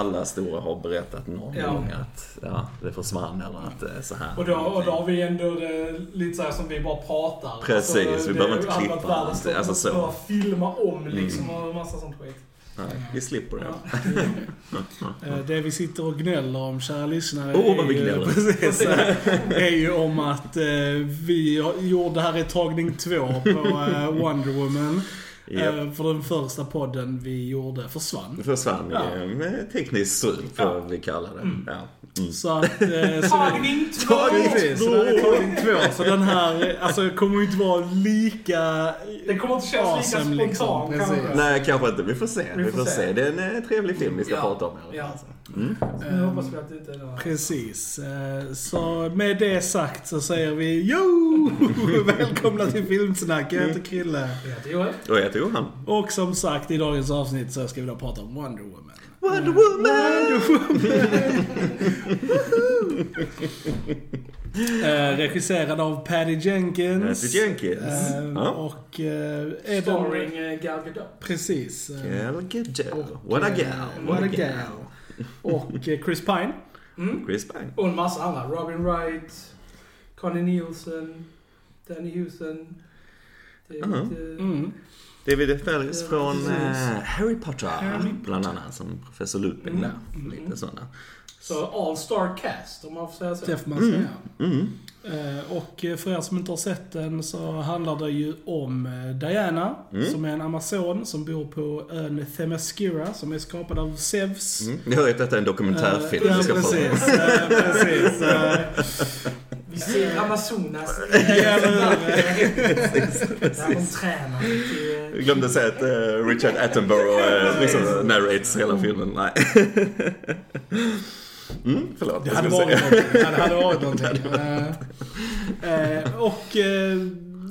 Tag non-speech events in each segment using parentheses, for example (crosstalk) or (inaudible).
alla stora har berättat någon Ja. gång att ja, det försvann eller att det är så här. Och då, och då har vi ändå det lite så här som vi bara pratar. Precis, vi det behöver inte klippa allt, alltså så. Bara filma om liksom Mm. och massa sånt skit. Nej, vi slipper det. Ja. (laughs) Eh, Det vi sitter och gnäller om, kära lyssnare, Åh, vad vi är ju- gnäller. (laughs) Precis, är ju om att eh, vi gjorde, här är tagning två på eh, Wonder Woman. Japp. Eh, För den första podden vi gjorde försvann. Försvann Ja. med tekniskt strul, får vi kalla det. Ja. Mm. Så att... eh, så Tagning två! Precis, så det här är tagning två. Så den här, alltså kommer ju inte vara lika... Det kommer inte kännas lika awesome, liksom. Precis. kanske. Nej, kanske inte. Vi får se. Vi, Vi får, se. se. Det är en eh, trevlig film vi ska Ja. prata om Ja. Mm. Nu hoppas vi att det inte är det. Precis. Eh, Så med det sagt så säger vi Jo! (laughs) Välkomna till Filmsnack. Jag heter Krille. Jag heter Joel. Och jag heter Johan. Och som sagt i dagens avsnitt så ska vi då prata om Wonder Woman. Wonder Woman! (laughs) Eh, regisserad av Patty Jenkins. Patty Jenkins. Eh, Ja. Och eh, den... Starring eh, Gal Gadot. Precis. eh, Gal Gadot. och, What a eh, gal. What a gal. Och eh, Chris Pine. Mm. Chris Pine. Och en massa andra. Robin Wright, Connie Nielsen, Danny Houston. David, Ja. eh, Mm. David Ja, från precis. eh, Harry Potter. Harry Bland annat som professor Lupin Mm. där. Mm. Lite sådana. Så all star cast om man får säga så. Det får man säga. Mm. Eh, Och för er som inte har sett den så handlar det ju om eh, Diana, Mm. som är en amazon som bor på ön Themyscira, som är skapad av Zeus. Mm. Jag hör ju att detta är en dokumentärfilm vi ja, ska få. precis. (laughs) eh, precis. eh, Vi ser Amazonas. Ja, eller Där de tränar. Jag glömde säga att eh, Richard Attenborough uh, liksom narrates hela filmen. Nej. (laughs) Mm, förlåt. Det hade varit (laughs) någonting. Det hade varit någonting. Eh, Och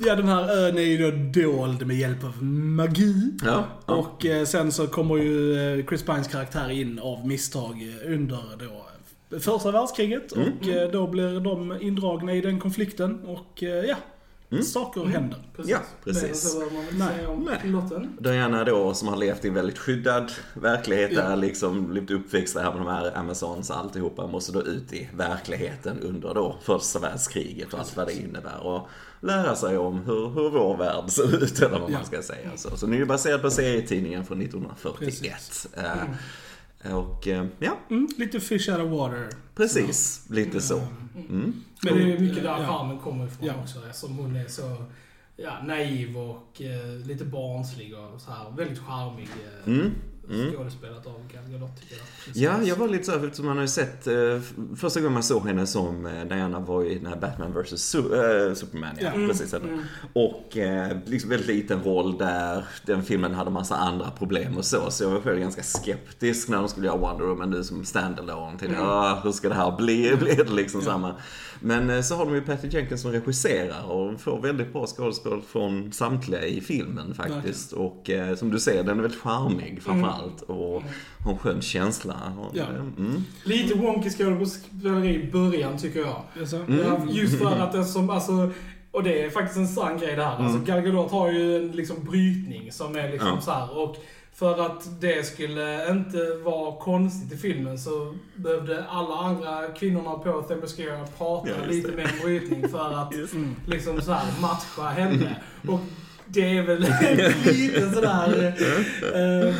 ja, den här ön är ju då dold med hjälp av magi. Ja, ja. Och sen så kommer ju Chris Pines karaktär in av misstag under då första världskriget. Mm. Och då blir de indragna i den konflikten. Och ja, Mm. saker händer. Ja, Men precis. så behöver man väl Nej, säga om nej. piloten. Diana då som har levt i en väldigt skyddad verklighet Ja. där liksom blivit uppväxt där med de här Amazons och alltihopa måste då ut i verkligheten under då första världskriget och allt vad det innebär och lära sig om hur, hur vår värld ser ut eller vad Ja. man ska säga. Så, så den är ju baserad på serietidningen från 1941. Och eh, ja, Mm, lite fish out of water. precis. Lite så. Mm. Men det är mycket där Ja. charmen kommer ifrån Ja. också. Eftersom hon är så ja, naiv och eh, lite barnslig och så här. Väldigt charmig eh, Mm. Mm. skådespelat av Gal Gadot tycker jag. Ja, jag var lite så här, eftersom man har ju sett, eh, första gången man såg henne som eh, Diana var i den här Batman vs. Su- eh, Superman, ja, Mm, precis. mm. Och eh, liksom väldigt liten roll där, den filmen hade massa andra problem och så, så jag var själv ganska skeptisk när de skulle göra Wonder Woman nu som standalone. Tänkte, Mm. ah, hur ska det här bli? (laughs) Blir det liksom samma? Men eh, så har de ju Patty Jenkins som regisserar och får väldigt bra skådespel från samtliga i filmen faktiskt. Och eh, som du säger, den är väldigt charmig framförallt. Och har en skön känsla. Ja. eh, mm. Lite wonky skådespeleri i början tycker jag. Alltså, Mm. Just för att det som, alltså, och det är faktiskt en sann grej det här. Alltså Mm. Gal Gadot har ju en liksom brytning som är liksom Ja. så här. Och för att det skulle inte vara konstigt i filmen så behövde alla andra kvinnorna på Themyscira prata Ja, lite det. mer brytning för att (laughs) (laughs) liksom så här matcha henne. Och det är väl (laughs) lite sådär... Uh,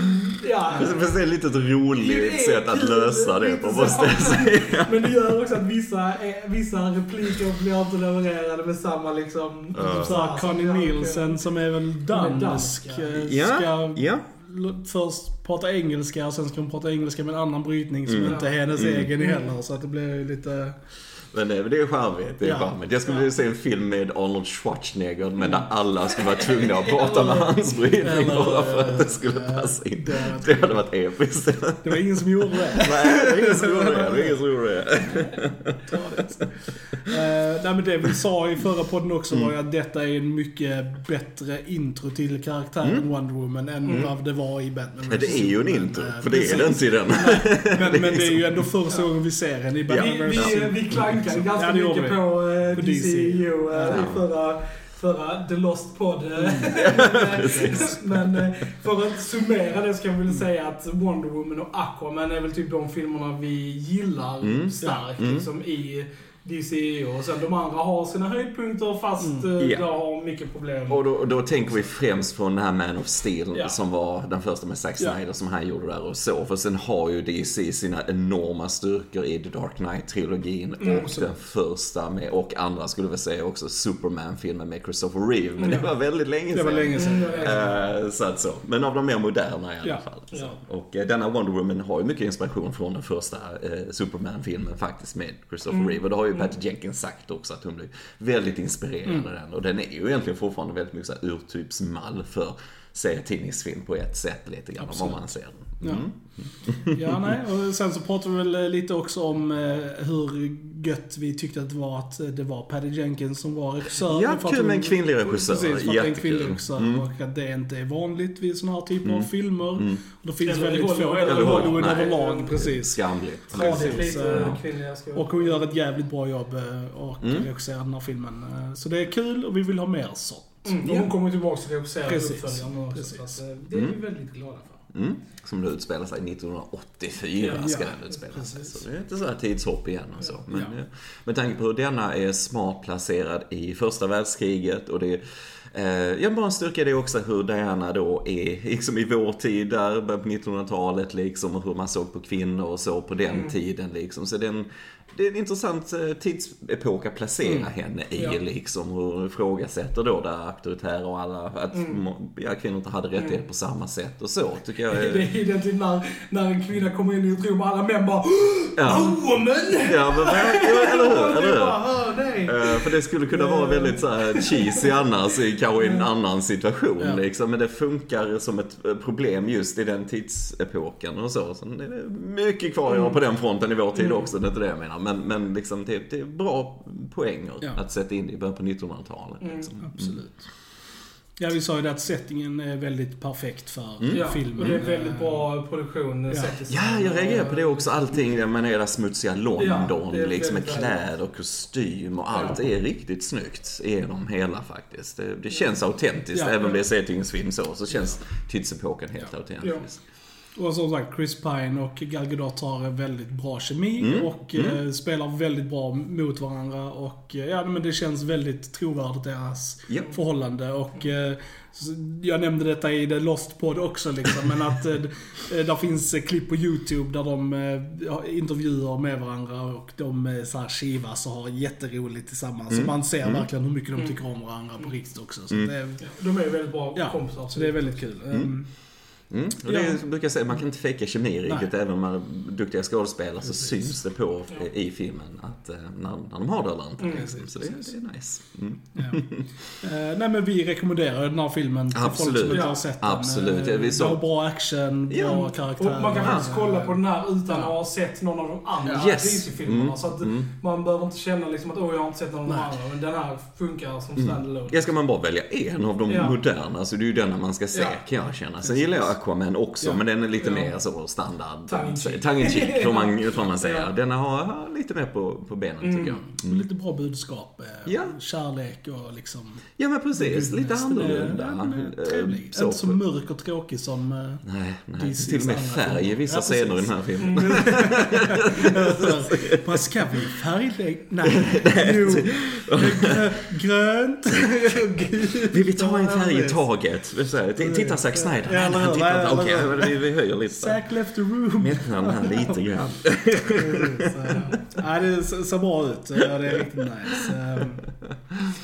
ja. Fast det är lite ett roligt sätt att lösa det på, måste jag säga. Men det gör också att vissa, vissa repliker blir inte levererade med samma liksom... Ja. Så här, Connie Nielsen som är väl dansk, dansk, ja. eh, Ja, ska ja. Först prata engelska och sen ska hon prata engelska med en annan brytning som Mm. inte är hennes Mm. egen heller. Så att det blir lite... Men det, det är charmigt. Det är Ja. charmigt. Jag skulle vilja se en film med Arnold Schwarzenegger men där alla skulle vara tvungna att prata med hans (laughs) brytning Eller, bara för att det skulle eh, passa in. det- Det hade varit episkt. Det var ingen som gjorde det. (laughs) Nej, det är ingen som gjorde det. Det är ingen som gjorde det. Eh, nej men det vi sa i förra podden också Mm. var ju att detta är en mycket bättre intro till karaktären Mm. Wonder Woman än vad det var i Batman Men det är ju en intro, för det är det inte i den. Men, men det är ju ändå första gången vi ser henne i Batman Vi, vs. vi, vi klankade ganska Ja, mycket vi. på, eh, På DCU DC. eh, Ja. i förra, förra The Lost Pod. Mm. (laughs) men eh, för att summera det ska jag väl säga att Wonder Woman och Aquaman är väl typ de filmerna vi gillar Mm. starkt Mm. liksom i DCEU. Och sen de andra har sina höjdpunkter fast Mm. Ja. de har mycket problem. Och då, då tänker vi främst från den här Man of Steel Ja. som var den första med Zack. Snyder som han gjorde där och så. För sen har ju DC sina enorma styrkor i The Dark Knight-trilogin Mm, och den första med, och andra skulle vi säga också, Superman-filmen med Christopher Reeve. Men det var väldigt länge Det var sedan. länge sedan. Mm, Så att så. Men av de mer moderna i alla fall. Så. Och eh, denna Wonder Woman har ju mycket inspiration från den första eh, Superman-filmen faktiskt med Christopher Mm. Reeve. Och det har ju Patty Jenkins sagt också att hon blev väldigt inspirerad Mm. av den. Och den är ju egentligen fortfarande väldigt mycket så urtypsmall för serietidningsfilm på ett sätt lite grann om man ser den. Ja. Mm. Ja, nej. Och sen så pratade vi väl eh, lite också om eh, hur gött vi tyckte att det var att eh, det var Patty Jenkins som var regissör. Ja, kul med en kvinnlig regissör. Precis, för att det är en kvinnlig regissör Mm. och att det inte är vanligt vid sådana här typer av Mm. filmer. Mm. Och det finns Eller väldigt få, eller Hollywood överlag, precis. Skamligt. Precis, Och hon gör ett jävligt bra jobb och Mm. regisserar den här filmen. Så det är kul och vi vill ha mer sånt. Mm, och hon kommer tillbaka till regissera Precis, uppföljaren också. Så det är vi Mm. väldigt glada för. Mm. Som det utspelar sig 1984 Ja, ska ja, den utspela sig. Så det är inte så här tidshopp igen och så. Men Ja. eh, med tanke på hur denna är smart placerad i första världskriget och det Eh, jag bara en styrka det också hur Diana då är, liksom i vår tid där, på 1900-talet liksom, och hur man såg på kvinnor och så på den Mm. tiden liksom. Så den, det är en intressant eh, tidsepok att placera Mm. henne i Ja. liksom, hon ifrågasätter då det auktoritära och alla, att Mm. ja, kvinnor inte hade rättigheter Mm. på samma sätt och så, tycker jag Det är... är den typ när, när en kvinna kommer in i ett rum och alla män bara Ja. Woman! Ja, men, eller hur? (laughs) Eller hur? bara, dig. Eh, för det skulle kunna vara väldigt så här cheesy annars i kanske en annan situation Ja. liksom. Men det funkar som ett eh, problem just i den tidsepoken och så. Så det är mycket kvar att göra på den fronten i vår tid Mm. också, det är inte det jag menar. Men, men liksom, det, det är bra poänger Ja. att sätta in det i början på 1900-talet. Mm. Liksom. Absolut. Ja, vi sa ju det att settingen är väldigt perfekt för Mm. Ja, filmen. och det är väldigt bra produktion. Ja. Ja, jag reagerar på det också. Allting det med det smutsiga London, Ja, liksom med kläder och kostym och allt Ja. är riktigt snyggt genom hela faktiskt. Det, det känns autentiskt, Ja. även om det är serietidningsfilm så, så känns tidsepoken helt Ja. autentisk. Och som sagt, Chris Pine och Gal Gadot har en väldigt bra kemi Mm. och eh, spelar väldigt bra mot varandra. Och eh, ja, men det känns väldigt trovärdigt deras Ja. förhållande. Och eh, jag nämnde detta i The Lost Pod också liksom, men att eh, eh, där finns eh, klipp på YouTube där de eh, har intervjuer med varandra och de eh, så här kivas och har jätteroligt tillsammans. Så man ser verkligen hur mycket de tycker om varandra på riktigt också. Så Mm. det, är- De är väldigt bra ja, kompisar. så det är väldigt kul. Mm. Och det är, brukar jag säga, man kan inte fejka kemi riktigt. Även om man är duktiga skådespelare så Precis. syns det på Ja. i filmen att eh, när, när de har det eller inte. Mm. Så det, det är nice. Mm. Ja. Eh, nej men vi rekommenderar den här filmen till folk Absolut. som inte Ja, har sett den. absolut. Eh, Vi har bra action, bra Ja, karaktärer. Och man kan faktiskt kolla på den här utan att Ja. ha sett någon av de andra Yes. DC-filmerna. Mm. Så att Mm. man behöver inte känna liksom att åh, jag har inte sett någon av de andra. Men den här funkar som Mm. standalone. Ja, ska man bara välja en av de Ja. moderna så det är ju denna man ska se Ja. kan jag känna. Sen gillar jag Aquaman också Ja. men den är lite Ja. mer så standard. Tongue in cheek. Får man, får man säga. Ja. Denna har, lite mer på, på benen Mm. tycker jag. Och Lite bra budskap. eh, Ja. Kärlek och liksom... Ja men precis, lite. Den annorlunda. den Eh, Trevlig. så. Inte så mörk och tråkig som... eh, Nej, nej. Till och med färg i vissa Ja, scener i den här filmen. Mm. (laughs) Vad ska vi färglägga? Nej, jo. (laughs) grö- Grönt. Vill vi ta en färg i taget? Titta Zack Snyder. Ja, Nej, han Nej, eller Okej, vi, vi höjer lite. Zack left the room. Mättnar den här lite grann. (laughs) Ja, det ser bra ut. Ja, det är riktigt nice. Ehm,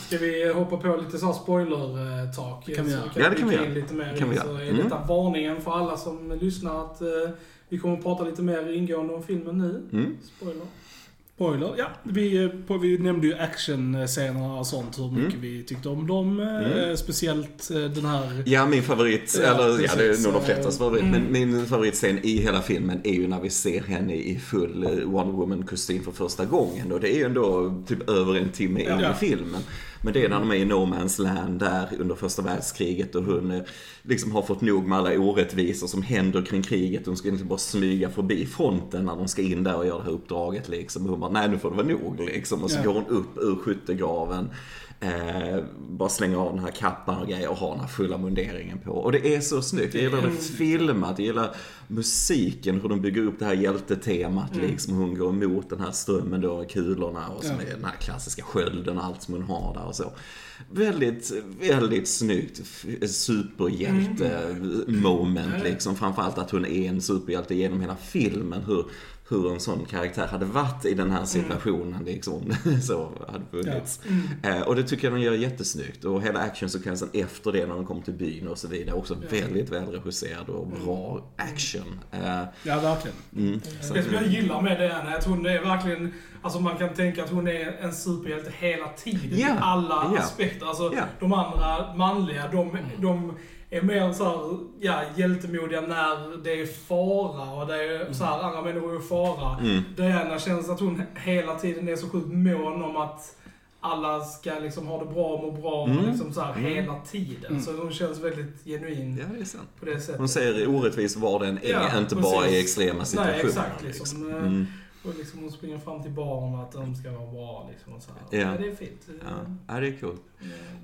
Ska vi hoppa på lite så här spoiler-tak? kan vi Så göra. Ja, det kan vi göra. Lite mer kan vi så göra. är Mm. detta varningen för alla som lyssnar att eh, vi kommer att prata lite mer ingående om filmen nu. Mm. Spoiler. Spoiler. Ja, vi, eh, vi nämnde ju actionscenerna och sånt, hur mycket Mm. vi tyckte om dem. eh, Mm. Speciellt eh, den här... Ja, min favorit, Ja, eller ja, det är precis. nog de flestas favorit, Mm. men min favoritscen i hela filmen är ju när vi ser henne i full Wonder Woman-kostym för första gången. Och det är ju ändå typ över en timme in Ja. i filmen. Men det är när de är i No Man's Land där under första världskriget och hon eh, liksom har fått nog med alla orättvisor som händer kring kriget. Hon ska egentligen bara smyga förbi fronten när de ska in där och göra det här uppdraget liksom. Och hon bara, nej nu får det vara nog liksom. Och så Ja. går hon upp ur skyttegraven Eh, bara slänger av den här kappan och grejer och har den här fulla munderingen på. Och det är så snyggt. Jag gillar det filmat, jag gillar musiken, hur de bygger upp det här hjältetemat liksom. Hon går emot den här strömmen då, kulorna och som Ja. är den här klassiska skölden och allt som hon har där och så. Väldigt, väldigt snyggt superhjälte-moment liksom. Framförallt att hon är en superhjälte genom hela filmen. Hur, hur en sån karaktär hade varit i den här situationen liksom. (laughs) Så hade funnits. Eh, och det tycker jag de gör jättesnyggt. Och hela actionsekvensen efter det när de kommer till byn och så vidare. Också väldigt välregisserad och bra action. Eh, Ja, verkligen. mm, så- Det som jag gillar med det är att hon är verkligen, alltså man kan tänka att hon är en superhjälte hela tiden. Ja, I alla ja. aspekter. Alltså Ja. de andra manliga, de, de är mer så här, ja, hjältemodiga när det är fara och det är så här, andra människor är i fara. Mm. Diana känns att hon hela tiden är så sjukt mån om att alla ska liksom ha det bra och må bra Mm. liksom så här, Mm. hela tiden. Så hon känns väldigt genuin Ja, det på det sättet. Hon ser orättvis var den är, Ja, inte bara i precis. extrema situationer. Nej, exakt. Liksom. Mm. Och liksom hon springer fram till barnen att de ska vara bra. Liksom, och så här. Ja. Ja. det är fint. Ja, ja, det är coolt.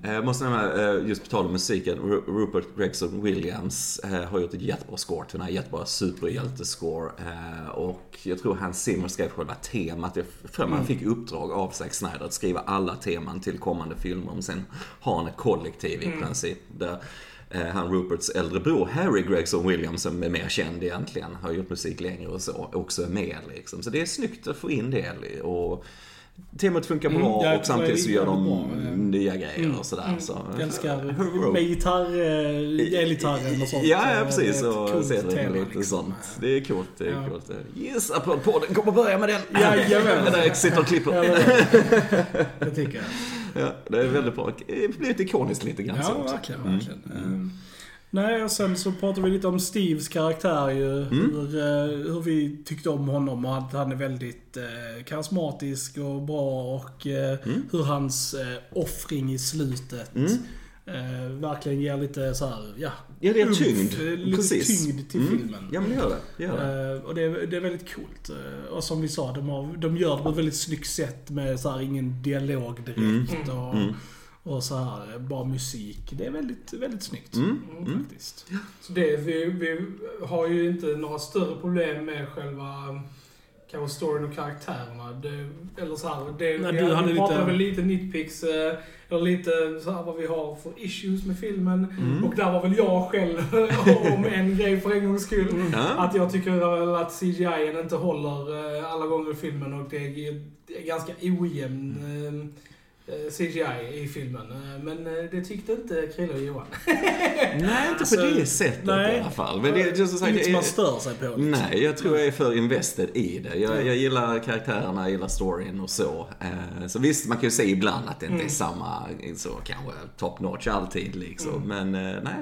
Eh, Jag måste nämna, eh, just på tal om musiken, Ru- Rupert Gregson Williams eh, har gjort ett jättebra score till den här jättebra superhjältescore. Eh, Och jag tror Hans Zimmer skrev själva temat. Jag för mig han fick uppdrag av Zack Snyder att skriva alla teman till kommande filmer. Men sen har han ett kollektiv i princip. Där han Ruperts äldre bror Harry Gregson Williams, som är mer känd egentligen, har gjort musik längre och så, också är med liksom. Så det är snyggt att få in det. Och temat funkar Mm, bra ja, och samtidigt så gör de bra. Mm. nya grejer och sådär. Så, Jag älskar (laughs) med gitarr, eh, elgitarren och sånt. Ja, ja Eh, precis. det är ett Och coolt ser det lite liksom. sånt. Det är coolt. Det är Ja. coolt. Yes, Applådpodden kommer börja med den. Jajamän. (laughs) Där sitter och klipper. Ja, (laughs) det tycker jag. Ja, det är väldigt bra. Blivit ikoniskt lite grann Ja, också. verkligen. Mm. verkligen. Eh, Nej, och sen så pratar vi lite om Steves karaktär ju. Mm. Hur, eh, hur vi tyckte om honom och att han är väldigt eh, karismatisk och bra och eh, Mm. hur hans eh, offring i slutet eh, verkligen ger lite så här, ja, Ja, det är umf, tyngd. eh, lite Precis. tyngd till Mm. filmen. Ja, men det gör det. det, gör det. Eh, och det är, det är väldigt coolt. Eh, och som vi sa, de, har, de gör det på ett väldigt snyggt sätt med så här, ingen dialog direkt Mm. och, och så här, bara musik. Det är väldigt, väldigt snyggt. Mm. Mm, faktiskt. Så det, vi, vi har ju inte några större problem med själva kanske storyn och karaktärerna. Det, eller så här, det, Nej, vi, du vi hade pratar lite- väl lite nitpicks, eh, eller lite så här vad vi har för issues med filmen. Mm. Och där var väl jag själv (laughs) om en grej för en gångs skull. Mm. Att jag tycker väl att CGI inte håller eh, alla gånger i filmen och det är, det är ganska ojämn eh, eh, CGI i filmen. Eh, Men eh, det tyckte inte Krille och Johan. (laughs) Nej, inte Alltså, på det sättet nej. i alla fall. Men det är just så Inget som man sagt, stör sig på. liksom. Nej, jag tror jag är för invested i det. Jag, jag gillar karaktärerna, jag gillar storyn och så. Eh, Så visst, man kan ju säga ibland att det inte är samma, så kanske top notch alltid liksom. Men eh, nej.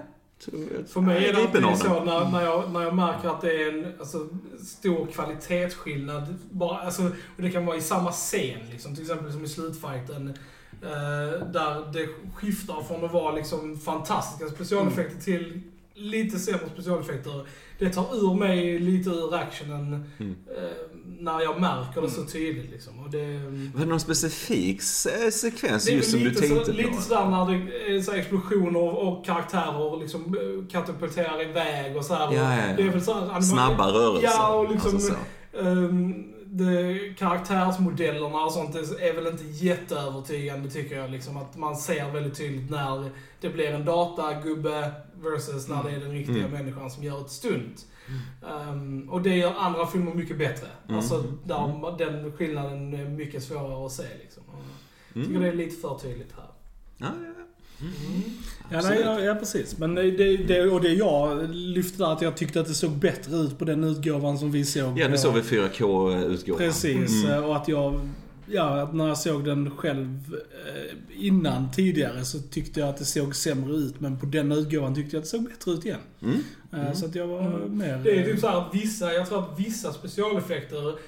För mig är det alltid så när, när, jag, när jag märker att det är en alltså, stor kvalitetsskillnad. Bara, alltså, och det kan vara i samma scen, liksom, till exempel som i slutfighten. Eh, där det skiftar från att vara liksom, fantastiska specialeffekter Mm. till lite sämre specialeffekter. Det tar ur mig lite ur actionen Mm. eh, när jag märker det så tydligt. Liksom. Och det, Var det någon specifik se- sekvens det just som du lite, så, tänkte lite på? sådär när det är så explosioner och, och karaktärer liksom eh, katapulterar iväg och så här. Ja, ja, ja. Det är väl så här, Snabba rörelser. Ja, och liksom Alltså så. ehm, det, karaktärsmodellerna och sånt är, väl inte jätteövertygande tycker jag. Liksom, att man ser väldigt tydligt när det blir en datagubbe versus när det är den riktiga Mm. människan som gör ett stunt. Ehm, och det gör andra filmer mycket bättre. Mm. Alltså, där den skillnaden är mycket svårare att se. Liksom. Jag tycker Mm. det är lite för tydligt här. Ja, ja, ja. Ja, nej, ja, ja, precis. Men det, det, och det jag lyfte där, att jag tyckte att det såg bättre ut på den utgåvan som vi såg. Ja, nu såg vi 4K-utgåvan. Precis, Mm. eh, och att jag... Ja, när jag såg den själv eh, innan tidigare så tyckte jag att det såg sämre ut. Men på den utgåvan tyckte jag att det såg bättre ut igen. Mm. Eh, Så att jag var Mm. mer... Det är typ såhär att vissa, jag tror att vissa specialeffekter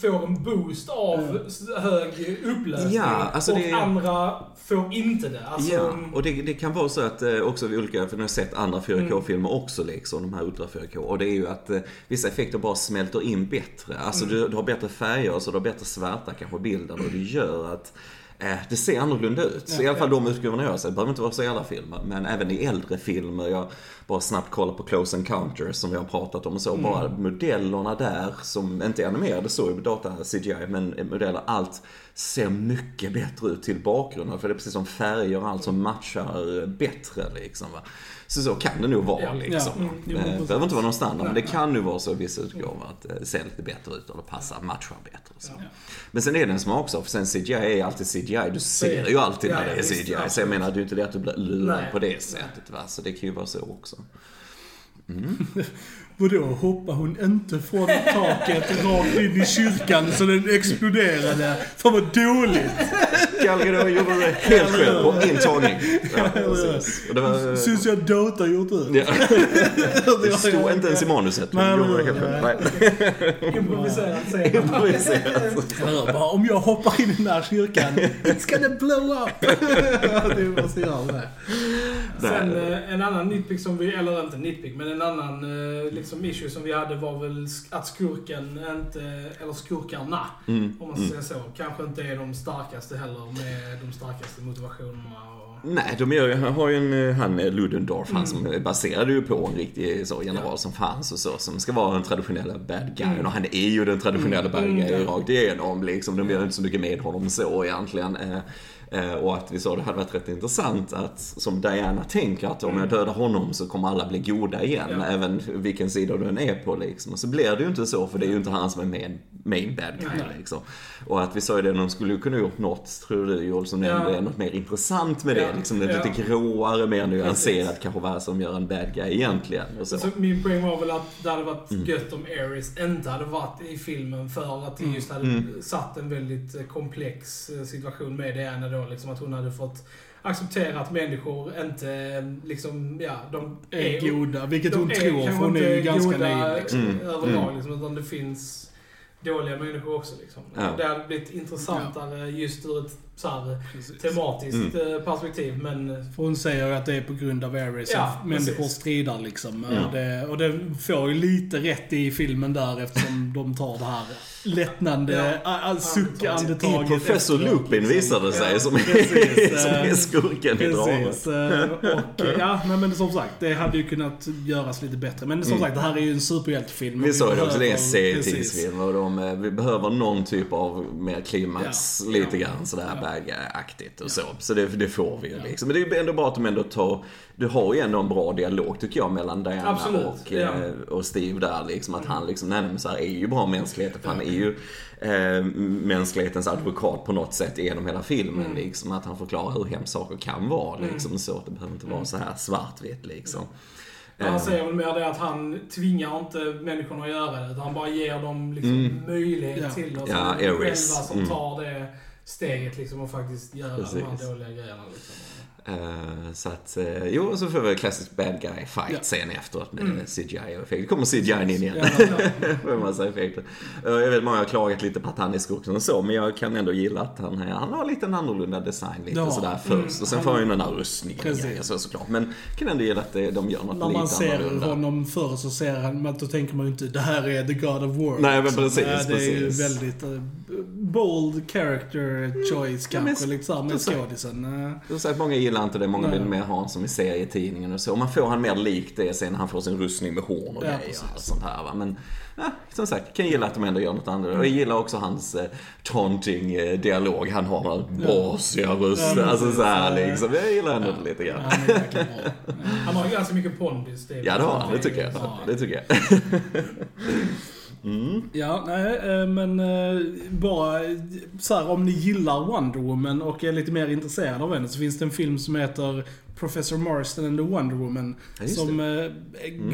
får en boost av hög upplösning. Ja, alltså och det- andra får inte det. Alltså, Ja, och det, det kan vara så att eh, också vid olika, för nu har jag sett andra 4K-filmer Mm. också liksom, de här Ultra 4K. Och det är ju att eh, vissa effekter bara smälter in bättre. Alltså Mm. du, du har bättre färger, så du har bättre svärta kanske bilden och det gör att eh, det ser annorlunda ut. Så I alla fall de utgåvorna jag har sett. Det behöver inte vara så i alla filmer. Men även i äldre filmer. Jag bara snabbt kollar på Close Encounters som vi har pratat om och så. Bara modellerna där som inte är animerade så i data CGI. Men modeller, allt ser mycket bättre ut till bakgrunden. För det är precis som färger och allt som matchar bättre liksom. Va? Så så kan det nog vara Ja. liksom. Ja. Mm. Jo, Eh. Det behöver inte vara någon standard, men det kan nu vara så i vissa utgåvor att det ser lite bättre ut eller passar, matchar bättre. Och så. Men sen är det en smaksak, för sen CGI är alltid CGI. Du ser ju alltid när det är CGI. Så jag menar, det är ju inte det att du blir lurad på det sättet. Va? Så det kan ju vara så också. (laughs) Vadå, hoppar hon inte från taket rakt in i kyrkan så den exploderade? Fan vad dåligt! Gal Gadot gjorde det helt själv på intagning. (laughs) Ja, precis. Och det var... Syns jag Dota gjort ut? Ja. (laughs) Det stod inte ens i manuset. men gjorde det helt själv. Improviserat. Jag bara, om jag hoppar in i den här kyrkan, it's gonna blow up! det måste göra det. Sen eh, en annan nitpick som vi, eller inte nitpick, men en annan eh, liksom issue som vi hade var väl att skurken inte, eller skurkarna, Mm. om man ska säga så, kanske inte är de starkaste heller med de starkaste motivationerna och... Nej, de gör, har ju en, eh, han Ludendorff, han som Mm. är baserad ju på en riktig så, general som fanns och så, som ska vara den traditionella bad guyen. Och han är ju den traditionella bad Mm, guyen ja. rakt igenom liksom. De gör inte så mycket med honom så egentligen. Eh, Och att vi sa det hade varit rätt intressant att, som Diana tänker, att om jag dödar honom så kommer alla bli goda igen. Mm. Ja. Även vilken sida du än är på liksom. Och så blir det ju inte så, för det är ju inte han som är main, main bad guy Nej. liksom. Och att vi sa ju det, de skulle ju kunna gjort något, tror du Joel, som Ja. nämnde, något mer intressant med det. Ja. Liksom det Ja. lite gråare, mer nyanserat kanske vad som gör en bad guy egentligen. Och så. Så min poäng var väl att det hade varit Mm. gött om Ares inte hade varit i filmen för att det just hade Mm. satt en väldigt eh, komplex eh, situation med Diana då. Liksom att hon hade fått acceptera att människor inte liksom, ja, de Är goda, vilket hon är tror, för hon är ju ganska naiv liksom. Mm. överlag, Mm. liksom, utan det finns dåliga människor också. Liksom. Ja. Det hade blivit intressantare just ur ett så här, Precis. tematiskt Mm. eh, perspektiv, men För hon säger att det är på grund av Ares Ja, att människor precis. stridar liksom. Ja. Och, det, och det får ju lite rätt i filmen där eftersom (laughs) de tar det här lättnande Ja. suckandetaget. I Professor Lupin liksom. visade det sig Ja, som, är, precis. (laughs) som är skurken i dramat. Precis. eh, Och ja, nej, men som sagt, det hade ju kunnat göras lite bättre. Men som Mm. sagt, det här är ju en superhjältefilm. Vi sa ju också, det är en precis. serietidningsfilm och de, eh, vi behöver någon typ av mer klimax, Ja. lite Ja. grann sådär Ja. bad guy-aktigt och så. Så det, det får vi ju liksom. Men det är ändå bra att de ändå tar, du har ju ändå en bra dialog tycker jag mellan Diana Absolut, och, ja. eh, och Steve där liksom. Att han liksom, nej men så här är ju bra mänsklighet, för han är ju eh, mänsklighetens advokat på något sätt genom hela filmen Mm. liksom. Att han förklarar hur hemskt saker kan vara liksom. Så att det behöver inte vara så här svartvitt liksom. Han Eh, säger väl mer det att han tvingar inte människorna att göra det, utan han bara ger dem liksom Mm. möjlighet Ja. till det. Ja, Så är själva som Mm. tar det steget liksom och faktiskt göra de Precis. här dåliga grejerna. Liksom. Eh, så att, eh, jo, så får vi klassisk bad guy fight Ja. sen efteråt med Mm. CGI och effekter. kommer CGI in igen. Ja. Med (laughs) massa effekter. Eh, jag vet många har klagat lite på att han är skurken och så, men jag kan ändå gilla att han, han har lite en annorlunda design lite Ja. sådär först. Mm. Och sen Han- får han ju den där rustningen och Precis. så, såklart. Men kan ändå gilla att de gör något När lite man ser annorlunda. honom förr så ser han, men då tänker man ju inte det här är the God of War. Nej, men liksom. precis, Det är ju precis. väldigt uh, bold character choice Ja, men kanske, liksom, med skådisen. Eh, Jag har sagt, många gillar inte det, många vill mer ha honom som i serietidningen och så. Man får han mer likt det sen när han får sin rustning med horn och Ja, grejer och sånt här va. Men ja, som sagt, kan gilla att de ändå gör något annorlunda. Och jag gillar också hans eh, taunting eh, dialog. Han har den brasiga rösten. Ja, alltså så här Ja. liksom. Jag gillar ändå det lite grann. Han har ju ganska mycket pondus. Ja, det har han. Det tycker jag. Ja. Det tycker jag. (laughs) Mm. Ja, nej, eh, men eh, bara eh, så här, om ni gillar Wonder Woman och är lite mer intresserade av henne så finns det en film som heter Professor Marston and the Wonder Woman. Ja, som eh,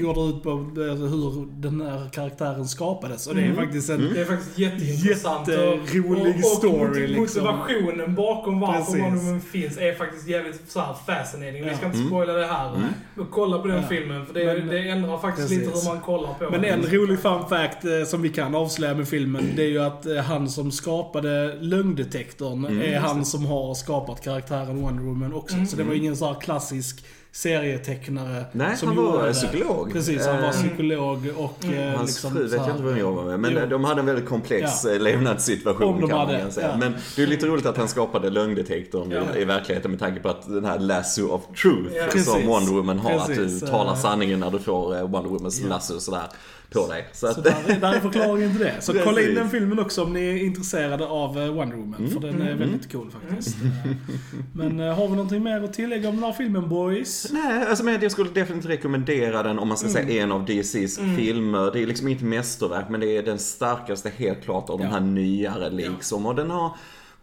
går ut på eh, hur den här karaktären skapades. Och det är Mm. faktiskt en... Det är faktiskt jätteintressant. Jätterolig och, och story, moti- liksom. motivationen bakom varför Precis. Wonder Woman finns är faktiskt jävligt så här fascinating. Vi Ja. ska inte Mm. spoila det här. Mm. Men kolla på den Ja. filmen, för det, Men- det ändrar faktiskt Precis. lite hur man kollar på Men en rolig fun fact eh, som vi kan avslöja med filmen, det är ju att eh, han som skapade lögndetektorn Mm, är han som har skapat karaktären Wonder Woman också. Mm. Så det var ingen så här klassisk serietecknare. Nej, som han var det. psykolog. Precis, han var Eh, psykolog och eh, Hans liksom fru vet jag inte vem jag var med, men Jo. de hade en väldigt komplex Ja. ja. levnadssituation de kan hade, man säga. ja. Men det är lite roligt att han skapade lögndetektorn Ja. i, verkligheten med tanke på att den här lasso of truth som. Wonder Woman har, Precis, att du talar eh. sanningen när du får eh, Wonder Womans lasso sådär på dig. Så Så där, är- där är förklaringen till det. Så kolla in Precis. den filmen också om ni är intresserade av eh, Wonder Woman. För den är väldigt cool faktiskt. Eh, Men eh, har vi någonting mer att tillägga om den här filmen boys? Nej, alltså men jag skulle definitivt rekommendera den om man ska Mm. säga en av DCs filmer. Det är liksom inte mästerverk, men det är den starkaste helt klart av de Ja. här nyare liksom. Och den har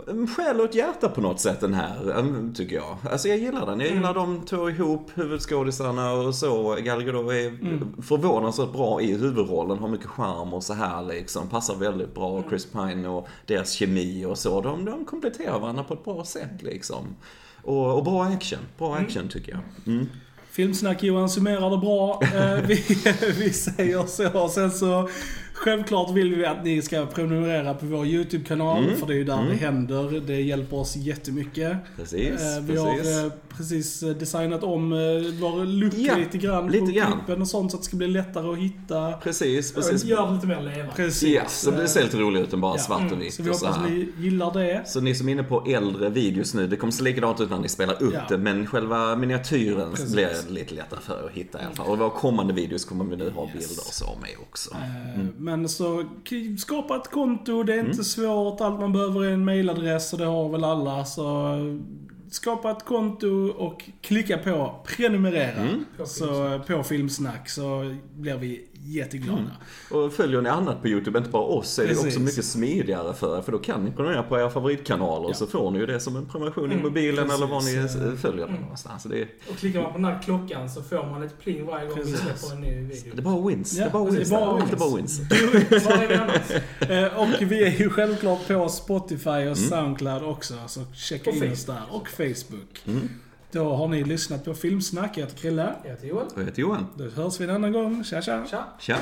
en själ och ett hjärta på något sätt den här, mm, tycker jag. Alltså jag gillar den. Jag gillar de två ihop, huvudskådisarna och så. Gal Gadot är Mm. förvånansvärt bra i huvudrollen, har mycket charm och så här liksom. Passar väldigt bra. Chris Pine och deras kemi och så. De, de kompletterar varandra på ett bra sätt liksom. Och, och bra action. Bra action tycker jag. Mm. Filmsnack Johan summerar det bra. Eh, vi, (laughs) vi säger så. Sen så Självklart vill vi att ni ska prenumerera på vår YouTube-kanal, Mm. för det är ju där Mm. det händer. Det hjälper oss jättemycket. Precis, Eh, vi precis. har eh, precis eh, designat om eh, vår look Ja, lite grann lite på grann. klippen och sånt så att det ska bli lättare att hitta. Precis, precis. Gör det lite mer levande. Precis. Ja, så det ser lite roligare ut än bara Ja. svart och Mm. vitt Så vi och så hoppas här. ni gillar det. Så ni som är inne på äldre videos nu, det kommer se likadant ut när ni spelar upp Ja. det, men själva miniatyren Precis. blir lite lättare för att hitta i alla fall. Och våra kommande videos kommer vi nu ha Yes. bilder och så med också. Eh, Mm. Men så skapa ett konto, det är inte svårt. Allt man behöver är en mailadress och det har väl alla. Så skapa ett konto och klicka på prenumerera. Mm. Så på Filmsnack så blir vi jätteglada. Och följer ni annat på YouTube, inte bara oss, är det Precis. också mycket smidigare för er. För då kan ni prenumerera på era favoritkanaler Ja. så får ni ju det som en prenumeration i Mm, mobilen eller var ni precis. eh, följer den någonstans. Så det, är, Och klickar man på den här klockan så får man ett pling varje gång vi Precis. släpper en ny video. det är bara wins. Ja, det är bara det wins. Allt är bara wins. (laughs) Vi? Eh, Och vi är ju självklart på Spotify och Soundcloud också. Så checka Och in oss Facebook. där. Och Facebook. Mm. Då har ni lyssnat på Filmsnack. Jag heter Krille. Jag heter Johan. Jag heter Johan. Då hörs vi en annan gång. Tja tja! Tja! Tja.